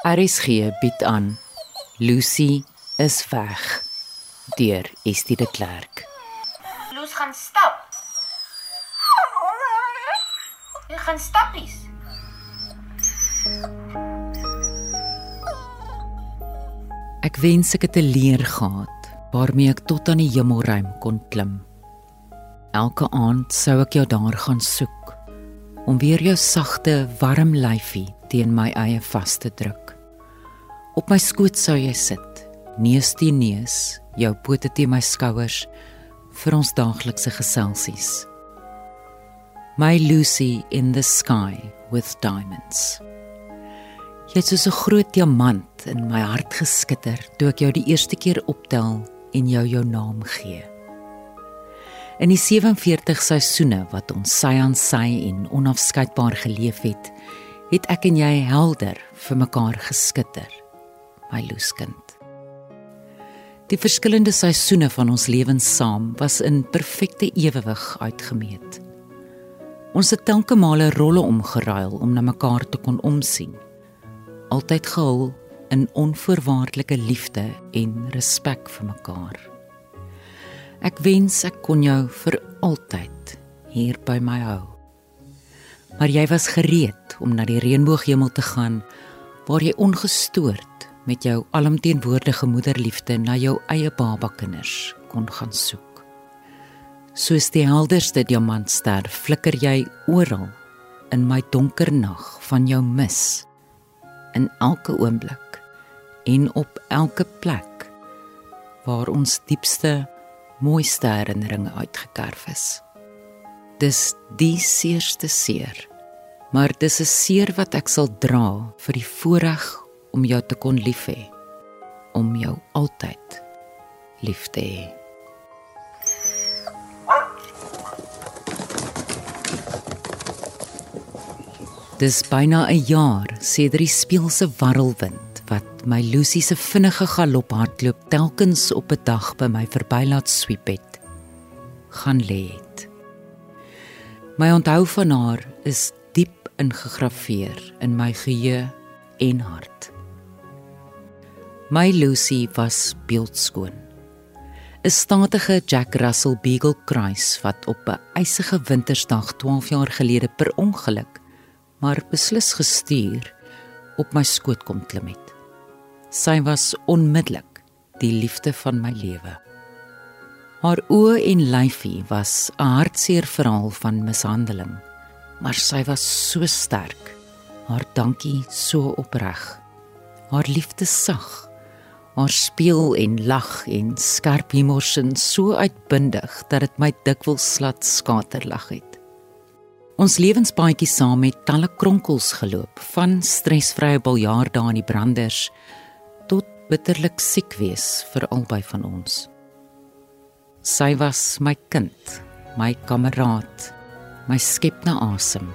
RSG bied aan Lucy is weg deur Estie de Klerk. Loes gaan stap. Jy gaan stappies. Ek wens ek het 'n leer gehad waarmee ek tot aan die hemelruim kon klim. Elke aand sou ek jou daar gaan soek om weer jou sagte, warm lyfie teen my eie vas te druk. Op my skoot sou jy sit, neus teen neus, jou pote teen my skouers vir ons daaglikse geselsies. My Lucy in the sky with diamonds. Jy het soos 'n groot diamant in my hart geskitter toe ek jou die eerste keer optel en jou jou naam gee. In die 47 seisoene wat ons sy aan sy en onafskeidbaar geleef het, het ek en jy helder vir mekaar geskitter, my loeskind. Die verskillende seisoene van ons lewens saam was in perfekte ewewig uitgemeet. Ons het telke male rolle omgeruil om na mekaar te kon omsien. Altyd gehul in onvoorwaardelike liefde en respek vir mekaar. Ek wens ek kon jou vir altyd hier by my hou. Maar jy was gereed om na die reënbooghemel te gaan waar jy ongestoord met jou alomteenwoordige moederliefde na jou eie babakinders kon gaan soek. Soos die helderste diamantster flikker jy oral in my donker nag van jou mis in elke oomblik en op elke plek waar ons diepste mooiste herinneringe uitgekerf is. Dis die seerste seer, maar dis 'n seer wat ek sal dra vir die voorreg om jou te kon lief hê, om jou altyd lief te hê. Dis byna 'n jaar sedert die speelse warrelwind wat my Lucy se vinnige galop hardloop telkens op 'n dag by my verbylaat swiep het. gaan lê het. My onthou van haar is diep ingegraveer in my geheue en hart. My Lucy was beeldskoon. 'n Statige Jack Russell Beagle kruis wat op 'n ysige wintersdag 12 jaar gelede per ongeluk maar beslis gestuur op my skoot kom klim het. Sy was onmiddellik die liefde van my lewe. Haar oë en lyfie was 'n hartseer verhaal van mishandeling, maar sy was so sterk. Haar dankie so opreg. Haar liefde sag. Haar speel en lag en skerp humorsin so uitbundig dat dit my dikwels slat skaterlag het. Ons lewenspaadjie saam het talle kronkels geloop, van stresvrye biljardae in die branders tot bitterlik siek wees vir albei van ons. Sy was my kind, my kameraad, my skep na asem,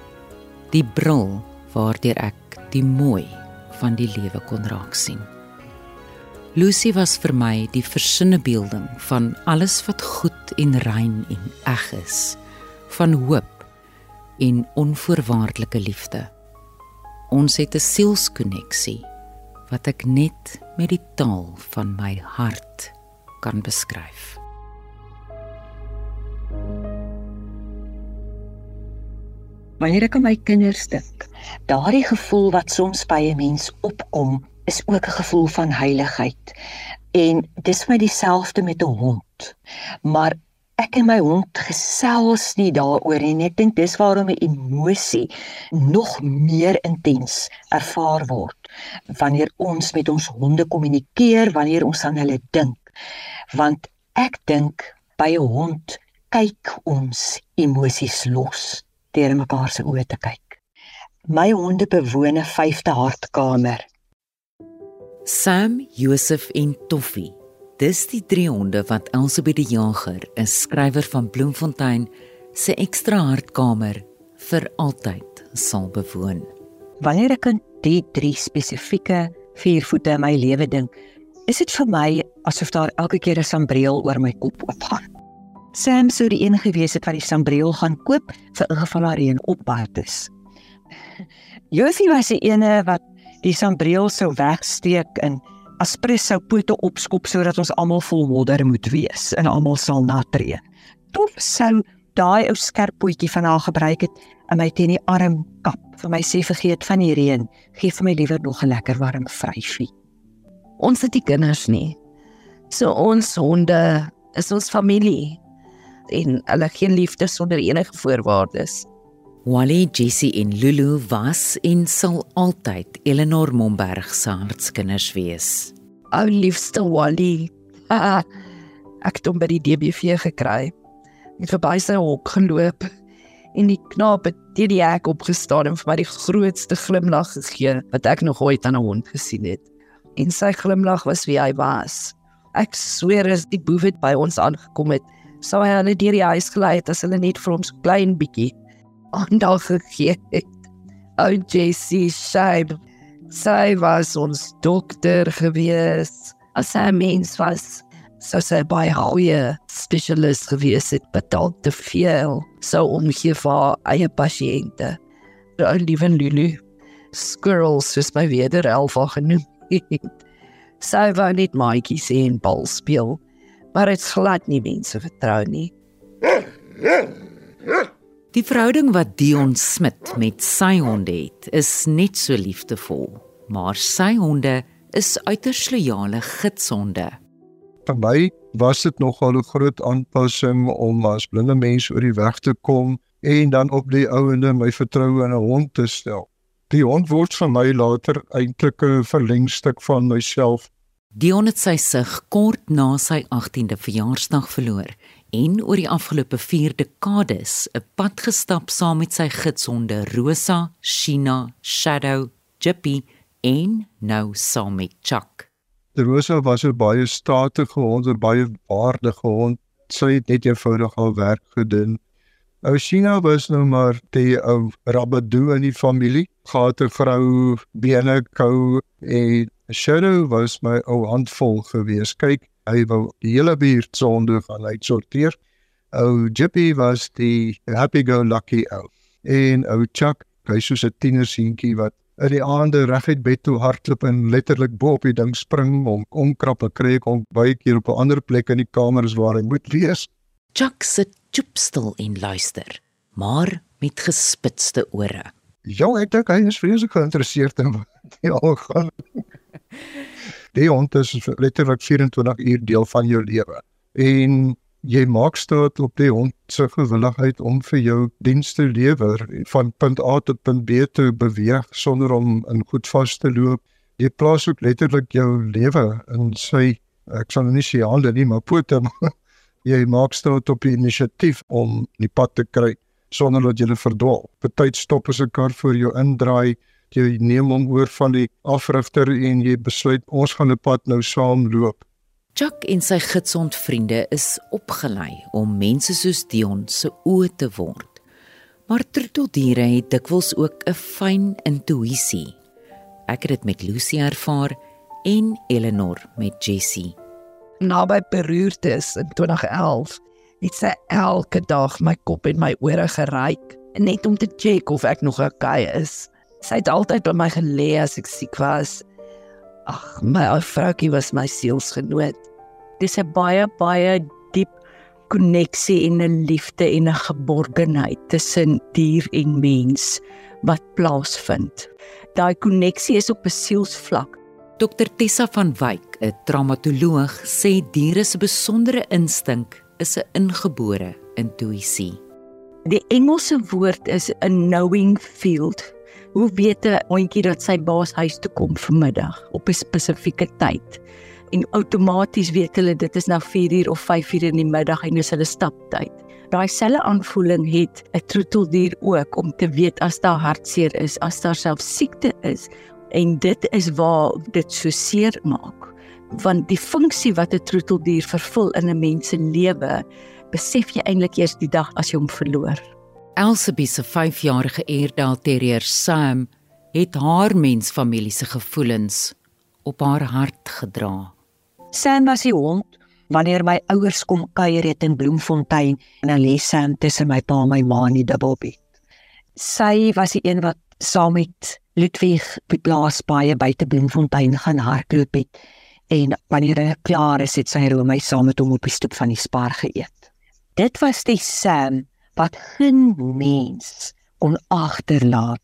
die bril waardeur ek die mooi van die lewe kon raak sien. Lucy was vir my die versinnebeelding van alles wat goed en rein en eg is, van hoop en onvoorwaardelike liefde. Ons het 'n sielskonneksie wat ek net met die taal van my hart kan beskryf. Wanneer ek aan my kinders dink, daardie gevoel wat soms by 'n mens opkom, is ook 'n gevoel van heiligheid. En dis my dieselfde met 'n hond. Maar ek en my hond gesels nie daaroor en ek dink dis waarom 'n emosie nog meer intens ervaar word wanneer ons met ons honde kommunikeer, wanneer ons aan hulle dink. Want ek dink by 'n hond kyk ons emosies los deur mekaar se oë te kyk. My honde bewoon 'n vyfde hartkamer. Sam, Josef en Toffie Dis die drie honde wat Elsabie die Jager, 'n skrywer van Bloemfontein, se ekstra hartkamer vir altyd sal bewoon. Wanneer ek aan die drie spesifieke viervoete in my lewe dink, is dit vir my asof daar elke keer 'n sambreel oor my kop oopgaan. Sam sou die een gewees het wat die sambreel gaan koop vir ingeval daar reën opbaat is. Josie was die ene wat die sambreel sou wegsteek en Aspres sou pote opskop sodat ons almal vol modder moet wees en almal sal natree. Tof sou daai ou skerp potjie van haar gebruik het en my teen die arm kap. Vir my sê vergeet van die reën, gee vir my liewer nog 'n lekker warm vryfie. Ons het die kinders nie. So ons honde is ons familie en hulle geen liefde sonder enige voorwaardes. Wally, Jessie en Lulu was en sal altyd Eleanor Momberg se hartskinders wees. Ou liefste Wally. Ek het hom by die DBV gekry. Ek het verby sy hok geloop en die knaap het teen die hek opgestaan en vir my die grootste glimlag gegee wat ek nog ooit aan 'n hond gesien het. En sy glimlag was wie hy was. Ek sweer as die boef het by ons aangekom het, sou hy hulle deur die huis gelei het as hulle net vir ons klein bietjie aandag gegee het. O JC Shaib, sy was ons dokter gewees. As sy 'n mens was, sou sy baie goeie spesialis gewees het, betaal te veel sou omgee vir haar eie pasiënte. O liewe Lulu, squirrels soos my weder elfa genoem. Sy wou net maatjies en bal speel, maar dit glad nie mense vertrou nie. Die verhouding wat Dion Smit met sy honde het, is net so liefdevol, maar sy honde is uiters loyale gidshonde. Vir my was dit nogal 'n groot aanpassing om as blinde mens oor die weg te kom en dan op die ouende my vertroue in 'n hond te stel. Die hond word vir my later eintlik 'n verlengstuk van myself. Dion het sy sig kort na sy 18de verjaarsdag verloor en oor die afgelope 4 dekades 'n pad gestap saam met sy gidshonde Rosa, Shina, Shadow, Jippy en nou saam met Chuck. Die Rosa was 'n baie statige hond, 'n baie waardige hond. Sy het net eenvoudig haar werk gedoen. Ou Shina was nou maar die ou Rabadoo in die familie. 'n vrou, bene kou en Shadow was my ou handvol gewees. Kyk, hy wou die hele buurt sonde gaan uitsorteer. Ou Jippy was die happy go lucky ou. En ou Chuck, hy soos 'n tienerseentjie wat in die aande reguit bed toe hardloop en letterlik bo op die ding spring om omkrap en kry kom baie keer op 'n ander plek in die kamer as waar hy moet wees. Chuck sit choopstil en luister, maar met gespitste ore. Ja, ek dink hy is vreeslik geïnteresseerd in wat hier al gaan. Die hond is letterlik 24 uur deel van jou lewe. En jy maak staat op die hond se gewilligheid om vir jou dienste lewer van punt A tot punt B te beweeg sonder om in goed vas te loop. Jy plaas ook letterlik jou lewe in sy ek sal nie sê hande nie, maar pote. jy maak staat op die inisiatief om die pad te kry sonder dat jy verdwaal. Party stop as 'n kar voor jou indraai, jy neem hom oor van die afrigter en jy besluit ons gaan 'n pad nou saam loop. Chuck en sy gidsond vriende is opgelei om mense soos Dion se oë te word. Maar troeteldiere het dikwels ook 'n fyn intuïsie. Ek het dit met Lucy ervaar en Eleanor met Jessie. Naby beroertes in 2011 het sy elke dag my kop en my ore geryk net om te check of ek nog okay is. Sy het altyd by my gelê as ek siek was. Ag, my ou vroukie was my sielsgenoot. Dis 'n baie baie diep koneksie en 'n liefde en 'n geborgenheid tussen dier en mens wat plaasvind. Daai koneksie is op 'n sielsvlak. Dr Tessa van Wyk, 'n traumatoloog, sê diere se besondere instink is 'n ingebore intuïsie. Die Engelse woord is a knowing field. Hoe weet 'n hondjie dat sy baas huis toe kom vanmiddag op 'n spesifieke tyd? En outomaties weet hulle dit is nou 4uur of 5uur in die middag en dis hulle staptyd. Daai selfe aanvoeling het 'n troeteldier ook om te weet as daar hartseer is, as daar self siekte is en dit is waar dit so seer maak. Want die funksie wat 'n troeteldier vervul in 'n mens se lewe, besef jy eintlik eers die dag as jy hom verloor. Elsabie se 5-jarige Airedale Terrier Sam het haar mensfamilie se gevoelens op haar hart gedra. Sam was die hond wanneer my ouers kom kuier het in Bloemfontein en dan lê Sam tussen my pa en my ma in die dubbelbed. Sy was die een wat saam met Ludwig by plaas baie buite Bloemfontein gaan hardloop het en wanneer hy klaar is het sy roomys saam met hom op die stoep van die Spar geëet. Dit was die Sam wat geen mens kon agterlaat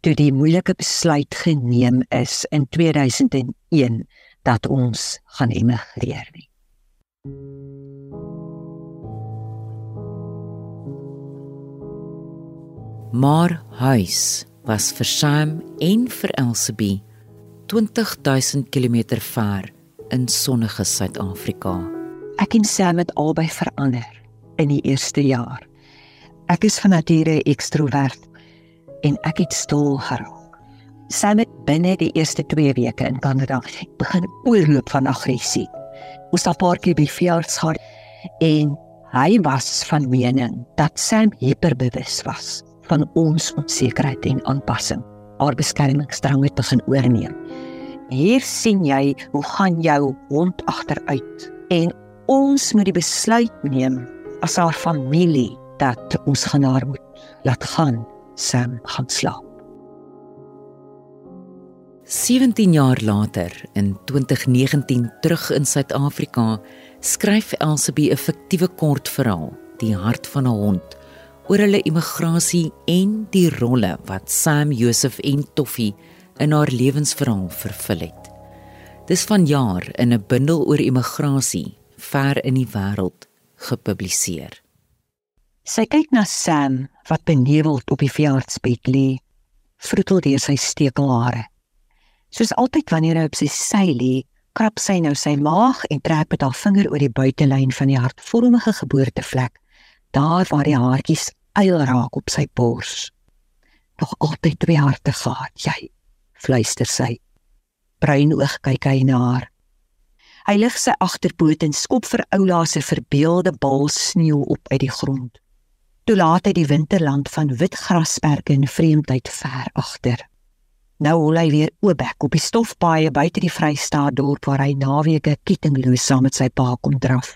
toe die moeilike besluit geneem is in 2001 dat ons gaan emigreer nie. Maar huis was vir Sam en vir Elsabie 20000 km ver in sonnige Suid-Afrika. Ek en Sam het albei verander in die eerste jaar. Ek is van nature ekstrovert en ek het stil geraak. Sam het binne die eerste 2 weke in Kanada begin oorloop van aggressie. Ons het 'n paar keer by Fjords gehad en hy was van mening dat Sam hiperbewus was van ons onsekerheid en aanpassing. Haar beskermingsdrang het begin oorneem. Hier sien jy hoe gaan jou hond agteruit en ons moet die besluit neem as haar familie dat ons gaan haar moet laat gaan Sam gaan slaap. 17 jaar later in 2019 terug in Suid-Afrika skryf Elsabie 'n fiktiewe kortverhaal, Die hart van 'n hond, oor hulle immigrasie en die rolle wat Sam, Joseph en Toffie in haar lewensverhaal vervul het. Dis vanjaar in 'n bundel oor immigrasie ver in die wêreld gepubliseer. Sy kyk na Sam wat beneveld op die veldspet lê, vroetel deur sy stekelhare. Soos altyd wanneer hy op sy sy lê, krap sy nou sy maag en trek met haar vinger oor die buitelyn van die hartvormige geboortevlek, daar waar die haartjies eil raak op sy bors. Nog altyd twee harte gehad, jy, fluister sy. Bruin oog kyk hy na haar. Hy lig sy agterpoot en skop vir Oula se verbeelde bal sneeu op uit die grond. Toe laat hy die winterland van wit grasperke en vreemdheid ver agter. Nou hol hy weer oopbek op die stofpaaie buite die Vrystaat dorp waar hy naweke kettingloos saam met sy pa kom draf.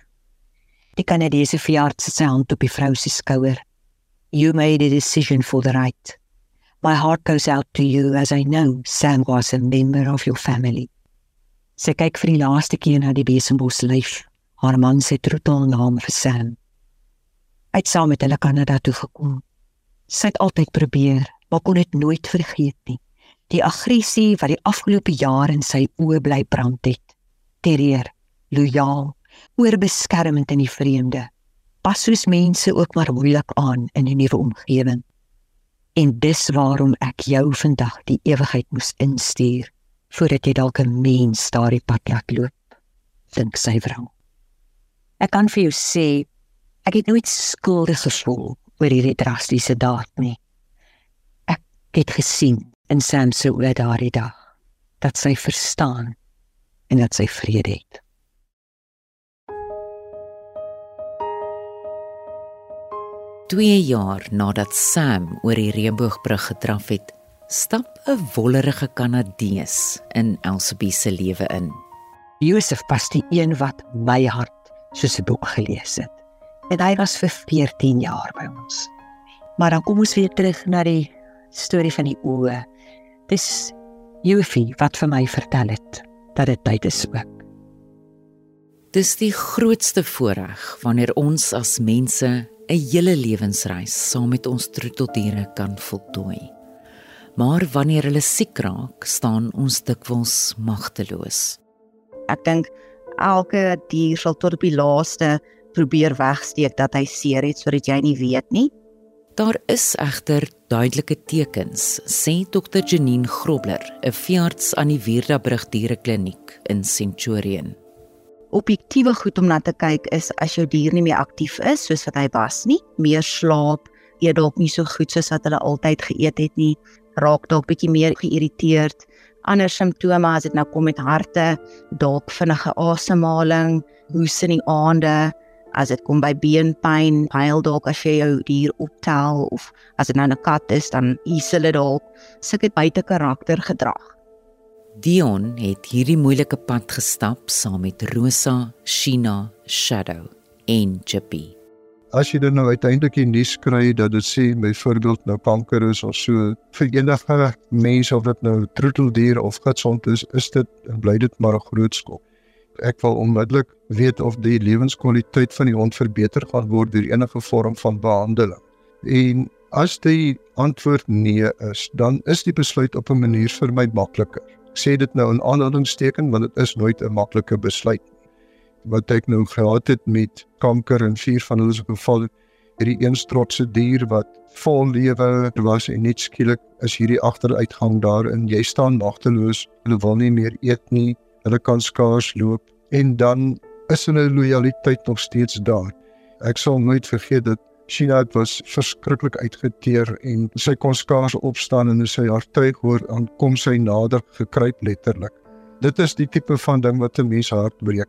Die Kanadese veearts sit sy hand op die vrou se skouer. You made a decision for the right. My heart goes out to you as I know Sam was a member of your family. Sy kyk vir die laaste keer na die besembos lyf. Haar man se troetelnaam vir Sam. Hy het saam met hulle Kanada toe gekom. Sy het altyd probeer, maar kon dit nooit vergeet nie. Die aggressie wat die afgelope jare in sy oë bly brand het. Terreur, lojaal, oorbeskermend in die vreemde. Pas soos mense ook maar moeilik aan in 'n nuwe omgewing. En dis waarom ek jou vandag die ewigheid moes instuur voordat jy dalk 'n mens daardie pad laat loop. Dink sy vrou. Ek kan vir jou sê ek het nooit skuldig gevoel oor hierdie drastiese daad nie. Ek het gesien in Sam se oë daardie dag dat sy verstaan en dat sy vrede het. Twee jaar nadat Sam oor die reënboogbrug gedraf het, stap 'n wollerige Kanadees in Elsabie se lewe in. Josef was die een wat my hart soos 'n boek gelees het. En hy was vir 14 jaar by ons. Maar dan kom ons weer terug na die storie van die oë. Dis Jofie wat vir my vertel het dat dit tyd is ook. Dis die grootste voorreg wanneer ons as mense 'n hele lewensreis saam met ons troeteldiere kan voltooi. Maar wanneer hulle siek raak, staan ons dikwels magteloos. Ek dink elke dier sal tot op die laaste probeer wegsteek dat hy seer het sodat jy nie weet nie. Daar is egter duidelike tekens, sê Dr. Janine Grobler, 'n veearts aan die Wierdabrug Dierekliniek in Centurion. Objektiewe goed om na te kyk is as jou dier nie meer aktief is soos wat hy was nie, meer slaap, eet dalk nie so goed soos wat hulle altyd geëet het nie, raak dalk bietjie meer geïrriteerd. Ander simptome as dit nou kom met harte, dalk vinnige asemhaling, hoes in die aande, as dit kom by beenpyn, huil dalk as jy jou dier optel of as dit nou 'n kat is, dan is hulle dalk sulke buite karakter gedrag. Dion het hierdie moeilike pad gestap saam met Rosa, Shina, Shadow en Chippy. as jy dan nou uiteindelik die nuus kry dat dit sê byvoorbeeld nou kanker is of so vir enige mens of dit nou troeteldier of gesond is, is dit bly dit maar 'n groot skok. Ek wil onmiddellik weet of die lewenskwaliteit van die hond verbeter gaan word deur enige vorm van behandeling. En as die antwoord nee is, dan is die besluit op 'n manier vir my makliker. Ek sê dit nou in aanhalingsteken want dit is nooit 'n maklike besluit nie. Wat ek nou gehad het met kanker en vier van hulle se geval hierdie een trotse dier wat vol lewe was en net skielik is hierdie agteruitgang daar en jy staan magteloos. Hulle wil nie meer eet nie. Hulle kan skaars loop en dan is hulle lojaliteit nog steeds daar. Ek sal nooit vergeet dat China was verskriklik uitgeteer en sy kon skaars opstaan en sy hartryk hoor aan kom sy nader gekruip letterlik. Dit is die tipe van ding wat 'n mens hart breek.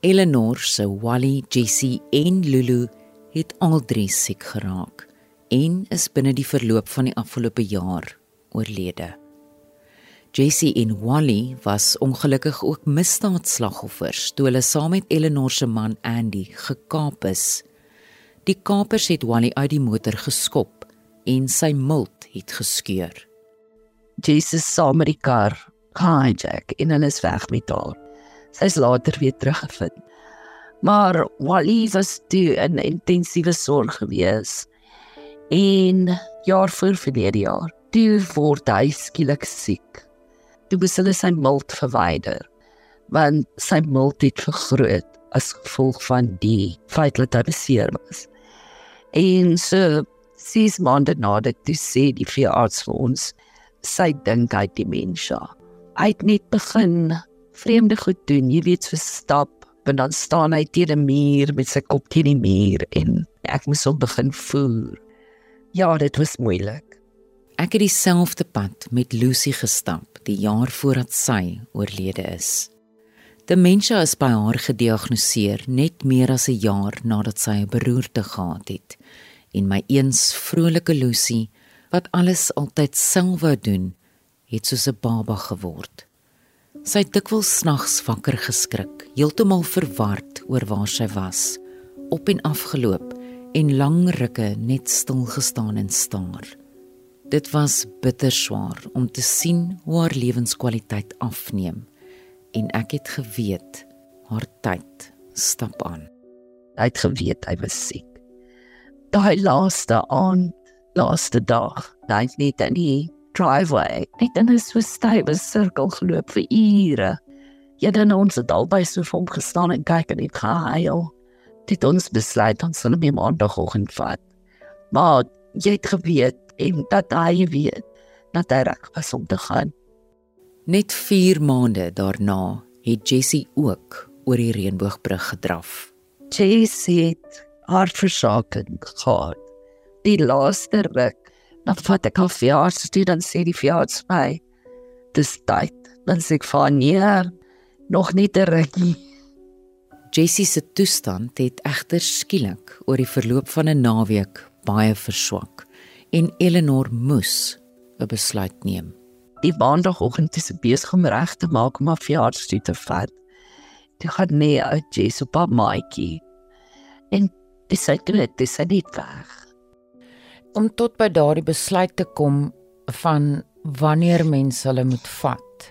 Eleanor se Wally, Jessie en Lulu het al drie siek geraak en is binne die verloop van die afgelope jaar oorlede. Jessie en Wally was ongelukkig ook misdaadslagoffers toe hulle saam met Eleanor se man Andy gekaap is. Die kapers het Wally uit die motor geskop en sy milt het geskeur. Jesus saam met die kar hijack en hulle is weg met haar. Sy is later weer teruggevind. Maar Wally was toe in intensiewe sorg gewees. En jaar voor verlede jaar, toe word hy skielik siek toe moes hulle sy milt verwyder want sy milt het vergroot as gevolg van die feit dat hy beseer was. En so sies maande na dit toe sê die veearts vir ons sy dink hy demensie. Hy het net begin vreemde goed doen, jy weet so stap en dan staan hy teen 'n muur met sy kop teen die muur en ek moes hom begin voer. Ja, dit was moeilik. Ek het dieselfde pad met Lucy gestap die jaar voordat sy oorlede is. Demensie is by haar gediagnoseer net meer as 'n jaar nadat sy 'n beroerte gehad het en my eens vrolike Lucy wat alles altyd self wou doen, het soos 'n baba geword. Sy het dikwels snags wakker geskrik, heeltemal verward oor waar sy was, op en af geloop en lang rukke net stil gestaan en staar. Dit was bitter swaar om te sien hoe haar lewenskwaliteit afneem en ek het geweet haar tyd stap aan. Hy het geweet hy was siek. Daai laaste aand, laaste dag, het net in die driveway, net in 'n so stywe sirkel geloop vir ure. Ja, dan ons het albei so vir hom gestaan en kyk en het gehuil. Dit ons besluit ons sal hom maandagoggend vat. Maar jy het geweet en dat hy weet dat hy reg was om te gaan. Net 4 maande daarna het Jessie ook oor die reënboogbrug gedraf. Jessie het hartversaking gehad. Die laaste ruk, dan vat ek haar verjaardag toe dan sê die verjaardag my dis tyd. Dan sê ek van nee, nog nie te rukkie. Jessie se toestand het egter skielik oor die verloop van 'n naweek baie verswak en Eleanor moes 'n besluit neem. Die maandagooggend is besig om reg te maak om haar verjaarsdag te vat. Toe gaan nee uit Jess op haar maatjie. En dis sy dit, dis sy net weg. Om tot by daardie besluit te kom van wanneer mense hulle moet vat.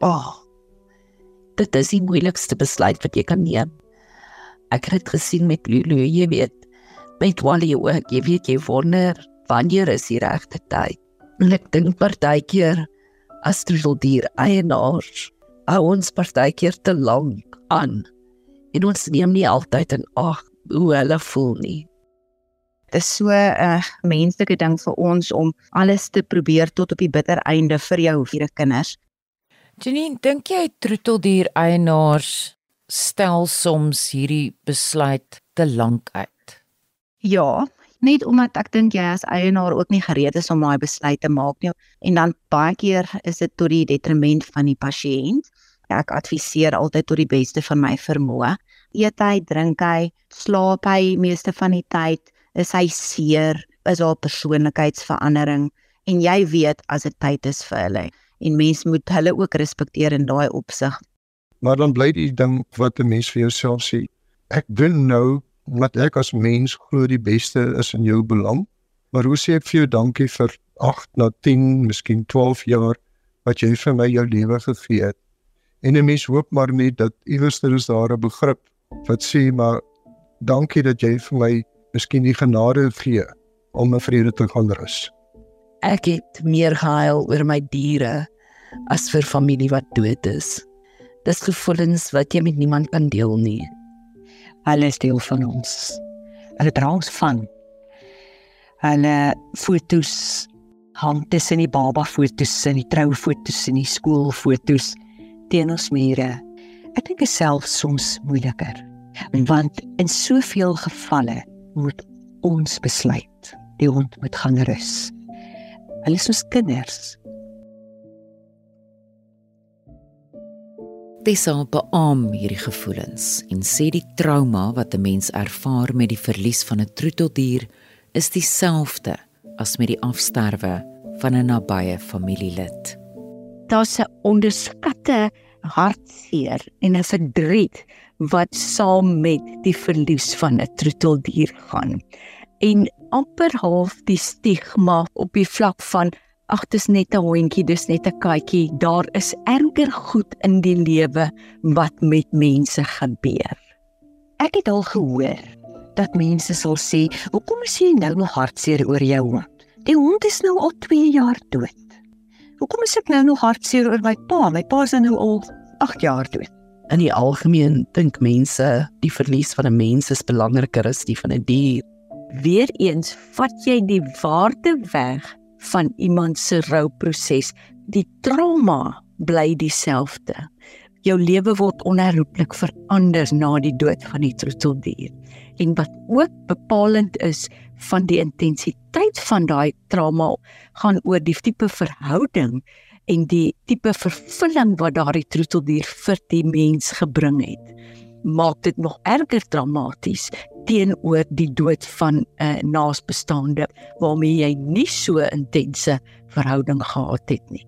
Oh. Dit is die moeilikste besluit wat jy kan neem. Ek het dit gesien met Lulu, jy weet, met Wally ook, jy weet jy wonder wanneer is die regte tyd? En ek dink partykeer as troeteldier eienaars hou ons partykeer te lank aan. En ons neem nie altyd in ag hoe hulle voel nie. Dit is so 'n uh, menslike ding vir ons om alles te probeer tot op die bitter einde vir jou vier kinders. Janine, dink jy troeteldier eienaars stel soms hierdie besluit te lank uit? Ja, net omdat ek dink jy as eienaar ook nie gereed is om daai besluit te maak nie en dan baie keer is dit tot die detriment van die pasiënt. Ek adviseer altyd tot die beste van my vermoë. Eet hy, drink hy, slaap hy meeste van die tyd, is hy seer, is daar persoonlikheidsverandering en jy weet as dit tyd is vir hulle en mens moet hulle ook respekteer in daai opsig. Maar dan bly die ding wat 'n mens vir jouself sê, ek doen nou wat ek as mens glo die beste is in jou belang. Maar hoe sê ek vir jou dankie vir 8 na 10, miskien 12 jaar wat jy vir my jou lewe gegee het. En 'n mens hoop maar net dat iewers daar is daar 'n begrip wat sê maar dankie dat jy vir my miskien die genade gee om 'n vrede te gaan rus. Ek het meer gehuil oor my diere as vir familie wat dood is. Dis gevoelens wat jy met niemand kan deel nie. Hulle is deel van ons. Hulle dra ons van. Hulle fotos hang tussen die baba fotos en die troufotos en die skoolfotos teen ons mure. Ek dink dit self soms moeiliker. Want in soveel gevalle moet ons besluit die hond moet gaan rus. Hulle is ons kinders. Tessa beam hierdie gevoelens en sê die trauma wat 'n mens ervaar met die verlies van 'n troeteldier is dieselfde as met die afsterwe van 'n nabye familielid. Daar's 'n onderskatte hartseer en 'n verdriet wat saam met die verlies van 'n troeteldier gaan. En amper half die stigma op die vlak van ag dis net 'n hondjie, dis net 'n katjie. Daar is erger goed in die lewe wat met mense gebeur. Ek het al gehoor dat mense sal sê, "Hoekom is jy nou nog hartseer oor jou hond? Die hond is nou al 2 jaar dood. Hoekom is ek nou nog hartseer oor my pa? My pa is nou al 8 jaar dood." In die algemeen dink mense die verlies van 'n mens is belangriker as die van 'n dier. Weereens vat jy die waarde weg van iemand se rouproses. Die trauma bly dieselfde. Jou lewe word onherroepelik verander na die dood van die troeteldier. En wat ook bepalend is van die intensiteit van daai trauma gaan oor die tipe verhouding en die tipe vervulling wat daardie troeteldier vir die mens gebring het. Maak dit nog erger dramaties teenoor die dood van 'n uh, naasbestaande waarmee jy nie so intense verhouding gehad het nie.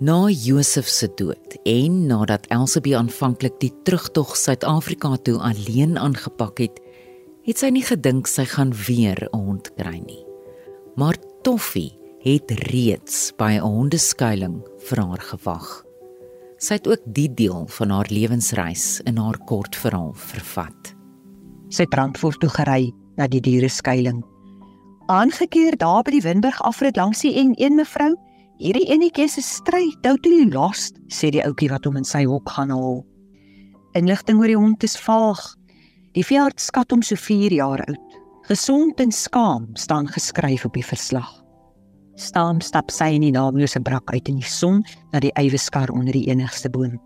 Na Josef se dood en nadat Elsabie aanvanklik die terugtog Suid-Afrika toe alleen aangepak het, het sy nie gedink sy gaan weer 'n hond kry nie. Maar Toffie het reeds by 'n hondeskuiling vir haar gewag. Sy het ook die deel van haar lewensreis in haar kort verhaal vervat. Sy het Brandfort toe gery na die diereskuiling. Aangekeer daar by die Winburg afrit langs die N1 mevrou, hierdie enetjie se stryd totally lost, sê die ouetjie wat hom in sy hok gaan haal. Inligting oor die hond is vaag. Die veearts skat hom so 4 jaar oud. Gesond en skaam staan geskryf op die verslag. Staan stap sy in die naamlose brak uit in die son na die eiweskar onder die enigste boom.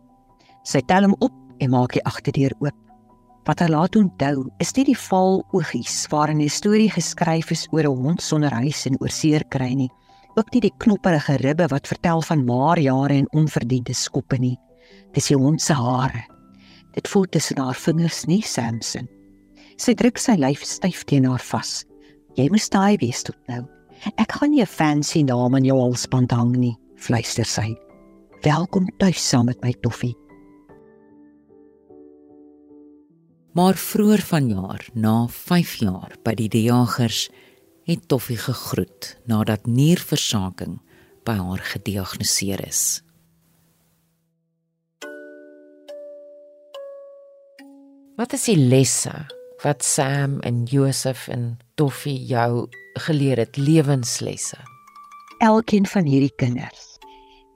Sy tel hom op en maak die agterdeur oop. Wat hy laat onthou, is nie die val oogies waarin 'n storie geskryf is oor 'n hond sonder huis en oor seer kry nie. Ook nie die knopperige ribbe wat vertel van maar jare en onverdiende skoppe nie. Dis die hond se hare. Dit voel tussen haar vingers nie, Samson. Sy druk sy lyf styf teen haar vas. Jy moet daai wees tot nou. Ek gaan nie 'n fancy naam in jou halsband hang nie, fluister sy. Welkom tuis saam met my toffie. Maar vroeër vanjaar, na 5 jaar by die Jagers, het Toffie gegroet nadat nierversaking by haar gediagnoseer is. Wat is die lesse wat Sam en Josef en Toffie jou geleer het, lewenslesse? Elkeen van hierdie kinders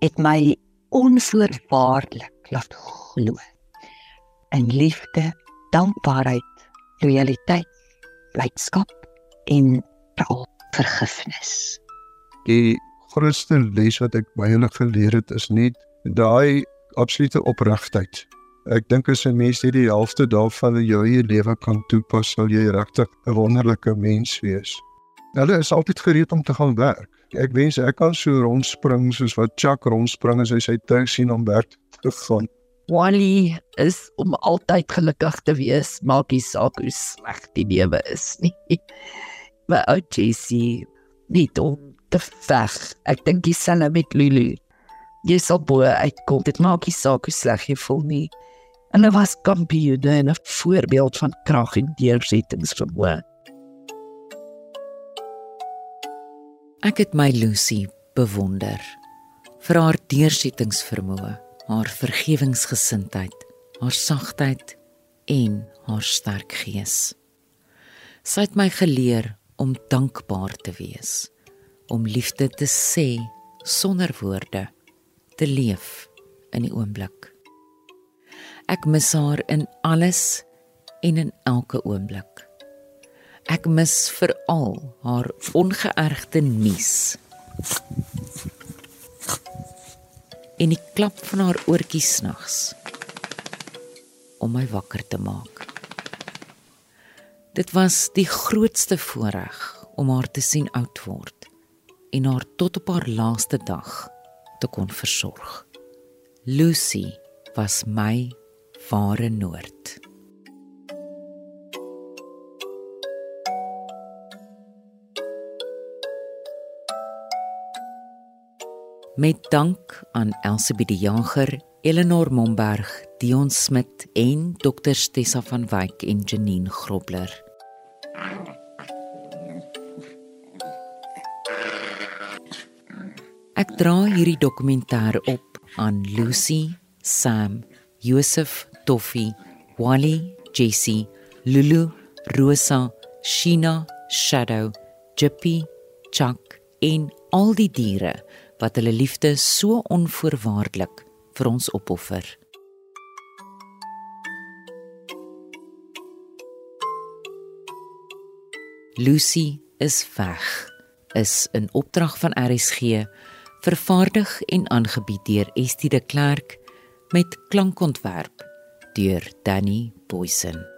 het my onvoorwaardelik laat glo in liefde, dankbaarheid, lojaliteit, blydskap en veral vergifnis. Die grootste les wat ek by hulle geleer het is net daai absolute opregtheid. Ek dink as 'n mens hierdie helfte daarvan in jou eie lewe kan toepas, sal jy regtig 'n wonderlike mens wees. Hulle is altyd gereed om te gaan werk. Ek wens ek kan so rondspring soos wat Chuck rondspring as hy sy tuis sien om werk te gaan. Wally is om altyd gelukkig te wees, maak nie saak hoe sleg die lewe is nie. Maar ou Jessie, nie om te veg. Ek dink jy sal met Lulu. Jy sal bo uitkom. Dit maak nie saak hoe sleg jy voel nie. En hulle was kampioene en 'n voorbeeld van krag en deursettingsvermoë. Ek het my Lucy bewonder vir haar deursettingsvermoë, haar vergewingsgesindheid, haar sagtheid en haar sterk gees. Sy het my geleer om dankbaar te wees, om liefde te sê sonder woorde, te leef in die oomblik. Ek mis haar in alles en in elke oomblik. Ek mis veral haar ongeërgde nuus. En die klap van haar oortjies snags om my wakker te maak. Dit was die grootste voorreg om haar te sien oud word en haar tot op haar laaste dag te kon versorg. Lucy was my ware noord. Met dank aan Elsabie die Jager, Eleanor Momberg, Dion Smit en Dr Stessa van Wyk en Janine Grobler. Ek dra hierdie dokumentêr op aan Lucy, Sam, Joseph, Toffie, Wally, Jessie, Lulu, Rosa, Sheena, Shadow, Jippy, Chuck en al die diere wat hulle liefde so onvoorwaardelik vir ons opoffer. Lucy is weg is in opdrag van RSG vervaardig en aangebied deur Estie de Klerk met klankontwerp deur Danny Boysen